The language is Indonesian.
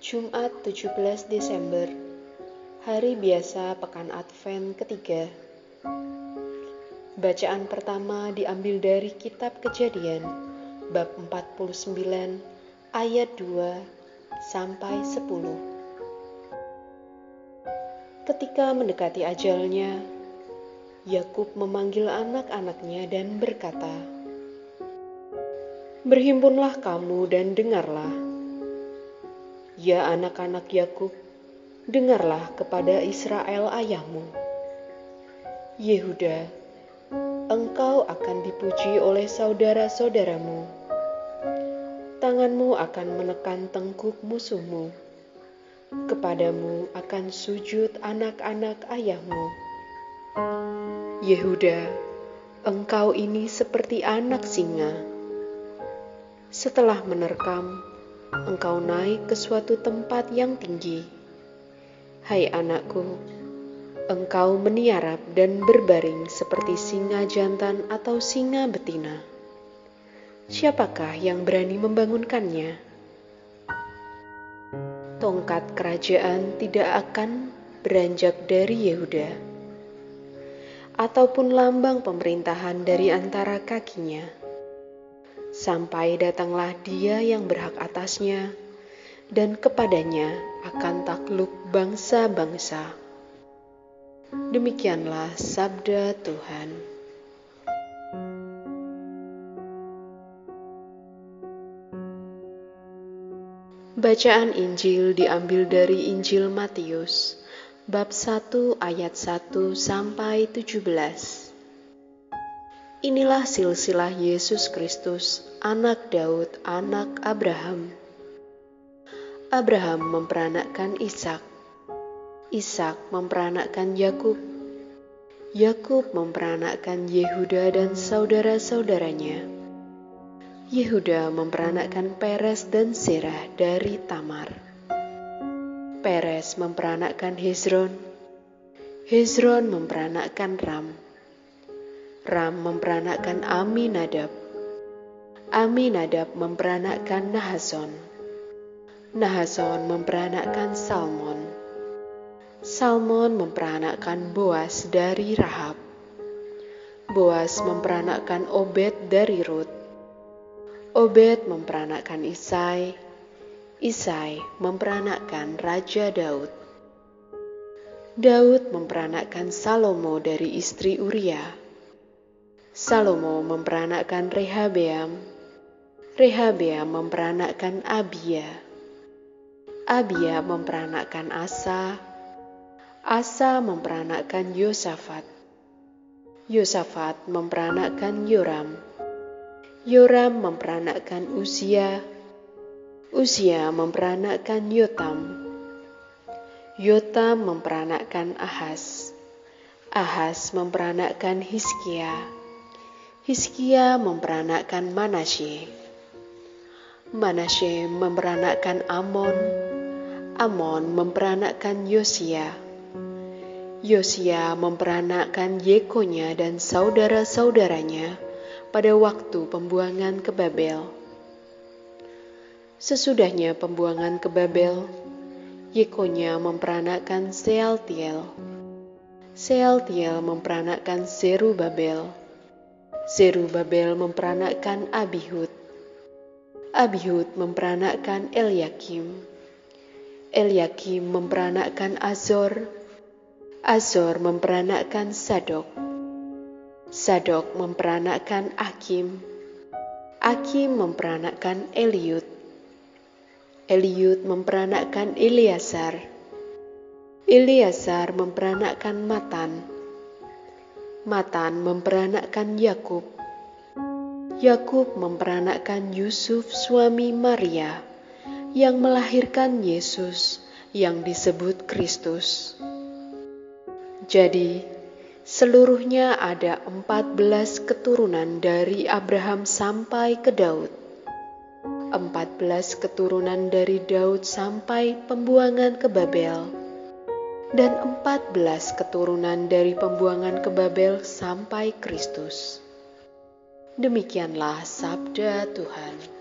Jumat 17 Desember. Hari biasa Pekan Advent ketiga. Bacaan pertama diambil dari kitab kejadian Bab 49 ayat 2 sampai 10 Ketika mendekati ajalnya Yakub memanggil anak-anaknya dan berkata Berhimpunlah kamu dan dengarlah Ya anak-anak Yakub, dengarlah kepada Israel ayahmu. Yehuda, engkau akan dipuji oleh saudara-saudaramu. Tanganmu akan menekan tengkuk musuhmu. Kepadamu akan sujud anak-anak ayahmu. Yehuda, engkau ini seperti anak singa. Setelah menerkam, engkau naik ke suatu tempat yang tinggi. Hai anakku, engkau meniarap dan berbaring seperti singa jantan atau singa betina. Siapakah yang berani membangunkannya? Tongkat kerajaan tidak akan beranjak dari Yehuda, ataupun lambang pemerintahan dari antara kakinya sampai datanglah dia yang berhak atasnya, dan kepadanya akan takluk bangsa-bangsa. Demikianlah sabda Tuhan. Bacaan Injil diambil dari Injil Matius, bab 1 ayat 1 sampai 17. Inilah silsilah Yesus Kristus, anak Daud, anak Abraham. Abraham memperanakkan Ishak. Ishak memperanakkan Yakub. Yakub memperanakkan Yehuda dan saudara-saudaranya. Yehuda memperanakkan Peres dan Serah dari Tamar. Peres memperanakkan Hezron. Hezron memperanakkan Ram. Ram memperanakkan Aminadab. Aminadab memperanakkan Nahason. Nahason memperanakkan Salmon. Salmon memperanakkan Boas dari Rahab. Boas memperanakkan Obed dari Rut. Obed memperanakkan Isai. Isai memperanakkan Raja Daud. Daud memperanakkan Salomo dari istri Uriah. Salomo memperanakkan Rehabeam. Rehabeam memperanakkan Abia. Abia memperanakkan Asa. Asa memperanakkan Yosafat. Yosafat memperanakkan Yoram. Yoram memperanakkan Usia. Usia memperanakkan Yotam. Yotam memperanakkan Ahas. Ahas memperanakkan Hiskia. Hizkia memperanakkan Manasye. Manasye memperanakkan Amon. Amon memperanakkan Yosia. Yosia memperanakkan Yekonya dan saudara-saudaranya pada waktu pembuangan ke Babel. Sesudahnya pembuangan ke Babel, Yekonya memperanakkan Sealtiel. Sealtiel memperanakkan Zerubabel. Zerubabel memperanakkan Abihud. Abihud memperanakkan Eliakim. Eliakim memperanakkan Azor. Azor memperanakkan Sadok. Sadok memperanakkan Akim. Akim memperanakkan Eliud. Eliud memperanakkan Eliasar. Eliasar memperanakkan Matan. Matan memperanakkan Yakub. Yakub memperanakkan Yusuf suami Maria yang melahirkan Yesus yang disebut Kristus. Jadi, seluruhnya ada empat belas keturunan dari Abraham sampai ke Daud. Empat belas keturunan dari Daud sampai pembuangan ke Babel dan empat belas keturunan dari pembuangan ke Babel sampai Kristus. Demikianlah sabda Tuhan.